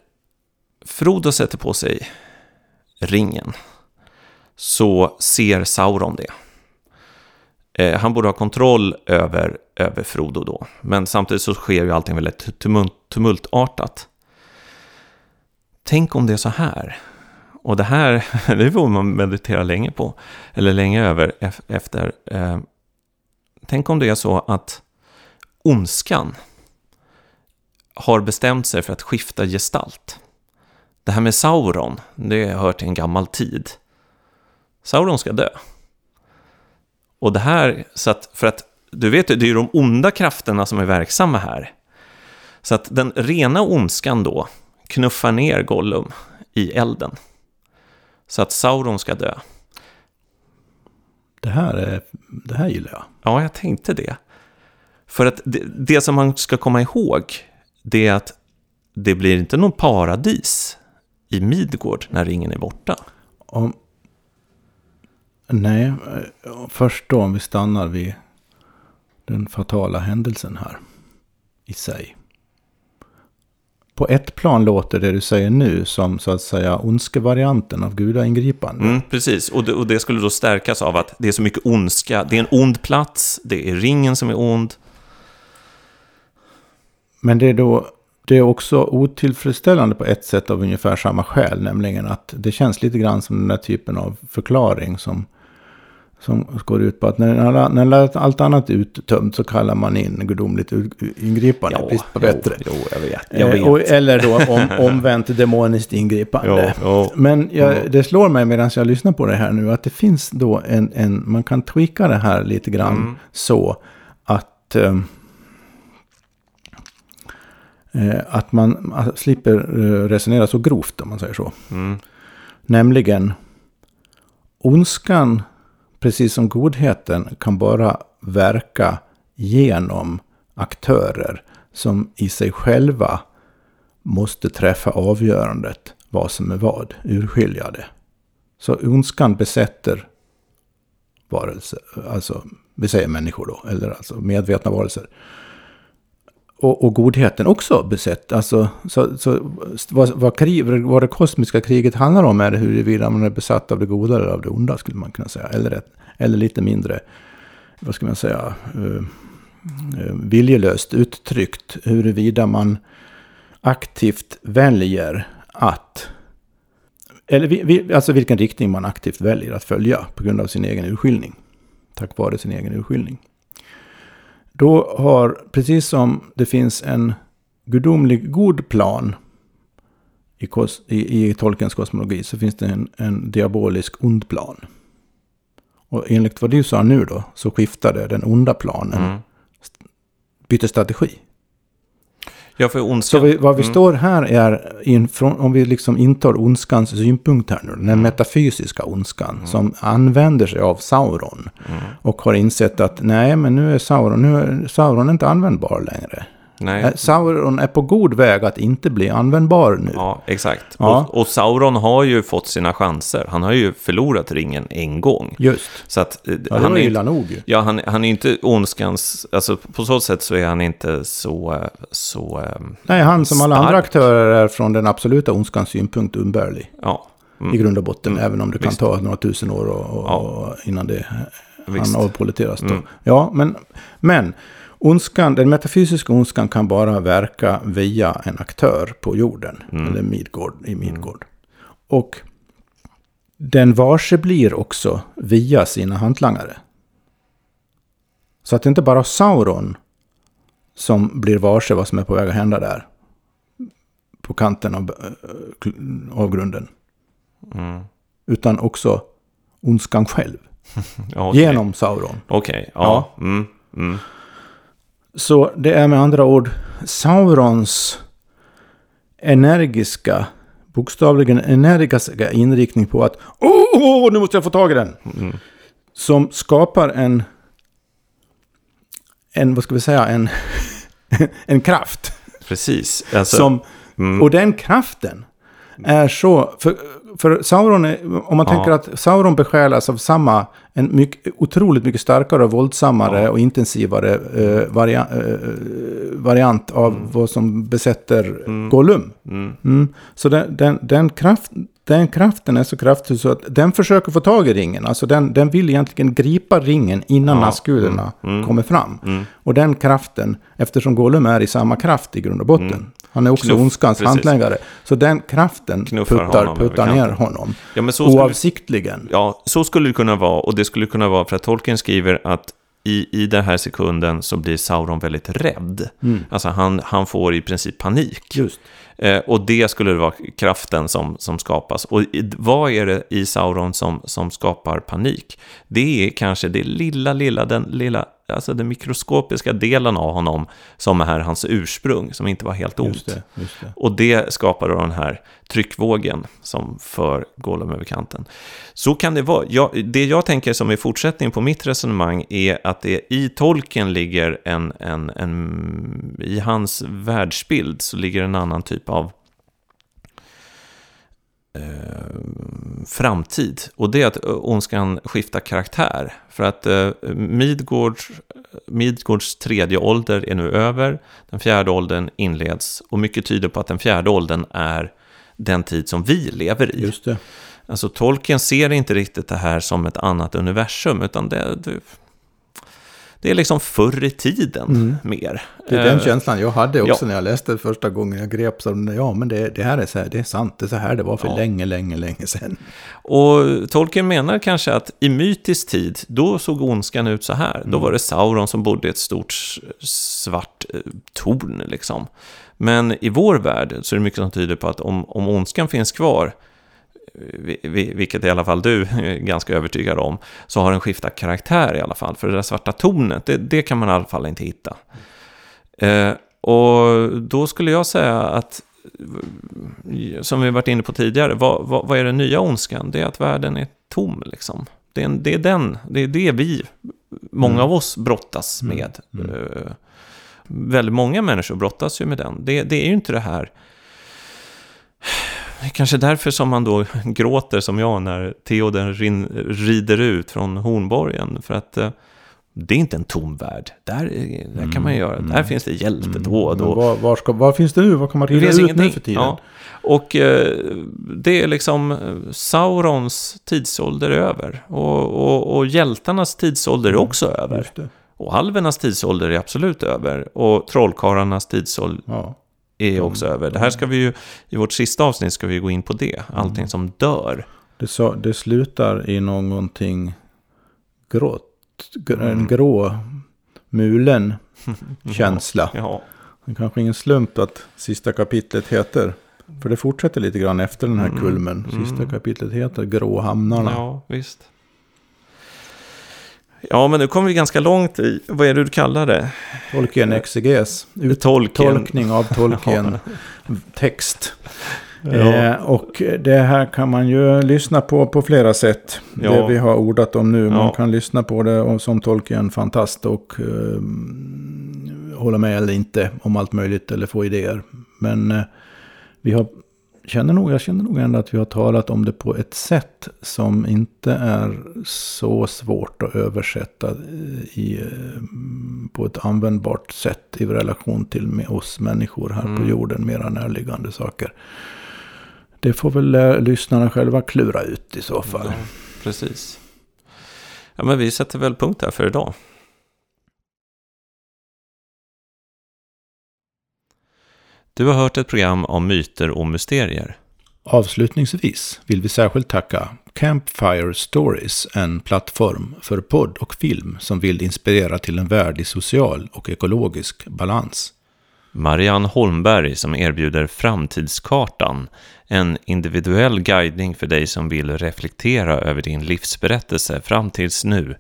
Frodo sätter på sig ringen så ser Sauron det. Eh, han borde ha kontroll över, över Frodo då. Men samtidigt så sker ju allting väldigt tumult, tumultartat. Tänk om det är så här. Och det här, det får man meditera länge på, eller länge över efter. Eh, tänk om det är så att ondskan har bestämt sig för att skifta gestalt. Det här med Sauron, det hör till en gammal tid. Sauron ska dö. Och det här, så att, för att du vet, ju, det är de onda krafterna som är verksamma här. Så att den rena ondskan då, knuffar ner Gollum i elden. Så att Sauron ska dö. Det här, är, det här gillar jag. Ja, jag tänkte det. För att det, det som man ska komma ihåg, det är att det blir inte någon paradis i Midgård när ringen är borta. Om, nej, först då om vi stannar vid den fatala händelsen här i sig på ett plan låter det du säger nu som så att säga ondskevarianten av gudaingripande. Mm, precis, och det, och det, skulle då stärkas av att det är så mycket ondska. Det är en ond plats, det är ringen som är ond. Men det är då det är också otillfredsställande på ett sätt av ungefär samma skäl. Nämligen att det känns lite grann som den där typen av förklaring som Som går ut på att när, alla, när allt annat är uttömt så kallar man in gudomligt ingripande. Ja, brist på bättre. Jo, jo, jag vet. Jag Eh, vet. och, eller då om, omvänt demoniskt ingripande. Jo, jo. Men jag, det slår mig medan jag lyssnar på det här nu att det finns då en, en man kan tweaka det här lite grann Mm. så att eh, att man slipper eh, resonera så grovt om man säger så. Mm. Nämligen ondskan, precis som godheten, kan bara verka genom aktörer som i sig själva måste träffa avgörandet vad som är vad, urskilja det. Så ondskan besätter varelser, alltså vi säger människor då, eller alltså medvetna varelser. Och, och godheten också besett. Alltså, så, så, vad, vad, krig, vad det kosmiska kriget handlar om är huruvida man är besatt av det goda eller av det onda skulle man kunna säga. Eller, ett, eller lite mindre, vad ska man säga, uh, uh, viljelöst uttryckt huruvida man aktivt väljer att eller vi, vi, alltså vilken riktning man aktivt väljer att följa på grund av sin egen urskiljning. Tack vare sin egen urskiljning. Då har, precis som det finns en gudomlig god plan i, kos, i, i Tolkiens kosmologi så finns det en, en diabolisk ond plan. Och enligt vad du sa nu då så skiftade den onda planen, Mm. bytte strategi. Ja, för Så ondskan... vi, vad vi Mm. står här är, in, från, om vi liksom intar ondskans synpunkt här nu, Mm. den metafysiska ondskan som använder sig av Sauron. Mm. Och har insett att nej, men nu är Sauron, nu är Sauron inte användbar längre. Nej. Sauron är på god väg att inte bli användbar nu. Ja, exakt. Ja. Och, och Sauron har ju fått sina chanser. Han har ju förlorat ringen en gång. Just. Så att... eh, Ja, det han var är illa nog ju. Ja, han, han är inte ondskans... Alltså på så sätt så är han inte så... eh, så eh, Nej, han som alla Stark. andra aktörer är från den absoluta ondskans synpunkt umbärlig. ja, I grund och botten, även om det kan Visst. ta några tusen år och, och, Ja. innan det han avpoliteras. Mm. Ja, men, men ondskan, den metafysiska ondskan kan bara verka via en aktör på jorden. Mm. Eller Midgård, i Midgård. Och den varse blir också via sina hantlangare. Så att det inte bara är Sauron som blir varse vad som är på väg att hända där. På kanten av äh, avgrunden. Mm. Utan också ondskan själv. Ja, okej. Genom Sauron. Okej, ja. Mm, mm. Så det är med andra ord Saurons energiska, bokstavligen energiska inriktning på att Åh, oh, nu måste jag få tag i den! Mm. Som skapar en, en, vad ska vi säga, en, en kraft. Precis. Alltså, Som, mm. Och den kraften är så... För, för Sauron är, om man Ja. tänker att Sauron besjälas av samma, en mycket, otroligt mycket starkare och våldsammare Ja. och intensivare eh, varia, eh, variant av vad som besätter Gollum. Mm. Mm. Så den, den, den, kraft, den kraften är så kraftig så att den försöker få tag i ringen. Alltså den, den vill egentligen gripa ringen innan Ja. Nazgulerna Mm. Mm. kommer fram. Mm. Och den kraften, eftersom Gollum är i samma kraft i grund och botten. Han är också Knuff, ondskans hantläggare. Så den kraften Knuffar puttar, honom puttar ner honom. Ja, men så skulle, Oavsiktligen. ja, så skulle det kunna vara. Och det skulle kunna vara för att Tolkien skriver att i, i den här sekunden så blir Sauron väldigt rädd. Mm. Alltså han, han får i princip panik. Eh, och det skulle vara kraften som, som skapas. Och i, vad är det i Sauron som, som skapar panik? Det är kanske det lilla, lilla, den lilla, alltså den mikroskopiska delen av honom som är hans ursprung, som inte var helt ont. Just det, just det. Och det skapar då den här tryckvågen som för Gollum över kanten. Så kan det vara. Jag, det jag tänker som är fortsättning på mitt resonemang är att det i tolken ligger en, en, en... I hans världsbild så ligger en annan typ av eh, framtid. Och det är att eh, ondskan skiftar karaktär. För att eh, Midgårds, Midgårds tredje ålder är nu över. Den fjärde åldern inleds. Och mycket tyder på att den fjärde åldern är den tid som vi lever i. Just det. Alltså Tolkien ser inte riktigt det här som ett annat universum, utan det, det, det är liksom förr i tiden Mm. mer. Det är den Eh, känslan jag hade också ja. när jag läste det första gången. Jag greps av. Ja, men det, det här är så här, det är sant. Det är så här det var för Ja. länge, länge, länge sedan. Och Tolkien menar kanske att i mytisk tid, då såg ondskan ut så här. Då var det Sauron som bodde i ett stort svart eh, torn liksom. Men i vår värld så är det mycket som tyder på att om, om ondskan finns kvar, vilket i alla fall du är ganska övertygad om, så har den skiftat karaktär i alla fall. För det där svarta tornet, det, det kan man i alla fall inte hitta. Eh, och då skulle jag säga att som vi varit inne på tidigare, vad, vad, vad är den nya ondskan? Det är att världen är tom liksom. Det är, det är den, det är det vi, många Mm. av oss brottas Mm. med. Mm. Eh, väldigt många människor brottas ju med den. Det, det är ju inte det här... Kanske därför som man då gråter som jag när Theoden rin, rider ut från Hornborgen. För att eh, det är inte en tom värld. Där, är- där kan man Mm, göra, mm. där finns det hjältedåd. Och, var, var, ska, var finns det nu? Vad kan man rida ut ingenting. nu för tiden? Ja. Och eh, det är liksom eh, Saurons tidsålder över. Och, och, och hjältarnas tidsålder är också över. Mm. Just det. Och alvernas tidsålder är absolut över. Och trollkarlarnas tidsålder Ja. Är också över. Det de- här ska vi ju, i vårt sista avsnitt ska vi gå in på det. Allting Mm. som dör. Det, sa, det slutar i någonting grått. gr- En Mm. grå, mulen känsla. Ja, Det är kanske ingen slump att sista kapitlet heter. För det fortsätter lite grann efter den här Mm. kulmen. Sista kapitlet heter Gråhamnarna. ja visst. Ja, men nu kommer vi ganska långt i, vad är det du kallar det? Tolkien exeges. Tolkien. Uttolkning av Tolkien. Text. Ja. Eh, och det här kan man ju lyssna på på flera sätt. Ja. Det vi har ordat om nu. Man Ja. kan lyssna på det som Tolkien fantast och eh, hålla med eller inte om allt möjligt eller få idéer. Men eh, vi har, känner nog, jag känner nog ändå att vi har talat om det på ett sätt som inte är så svårt att översätta eh, i, eh, på ett användbart sätt i relation till med oss människor här på Mm. jorden, mera närliggande saker. Det får väl eh, lyssnarna själva klura ut i så fall. Ja, precis. Ja, men vi sätter väl punkt här för idag. Du har hört ett program om myter och mysterier. Avslutningsvis vill vi särskilt tacka Campfire Stories, en plattform för podd och film som vill inspirera till en värld i social och ekologisk balans. Marianne Holmberg som erbjuder Framtidskartan, en individuell guidning för dig som vill reflektera över din livsberättelse fram tills nu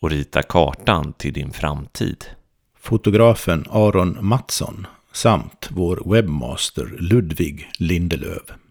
och rita kartan till din framtid. Fotografen Aron Mattsson samt vår webbmaster Ludvig Lindelöv.